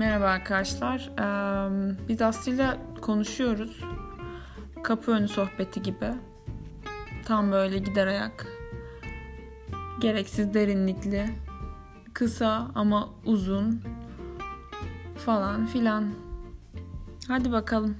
Merhaba arkadaşlar. Biz Aslı'yla konuşuyoruz. Kapı önü sohbeti gibi. Tam böyle gider ayak. Gereksiz derinlikli. Kısa ama uzun. Falan filan. Hadi bakalım.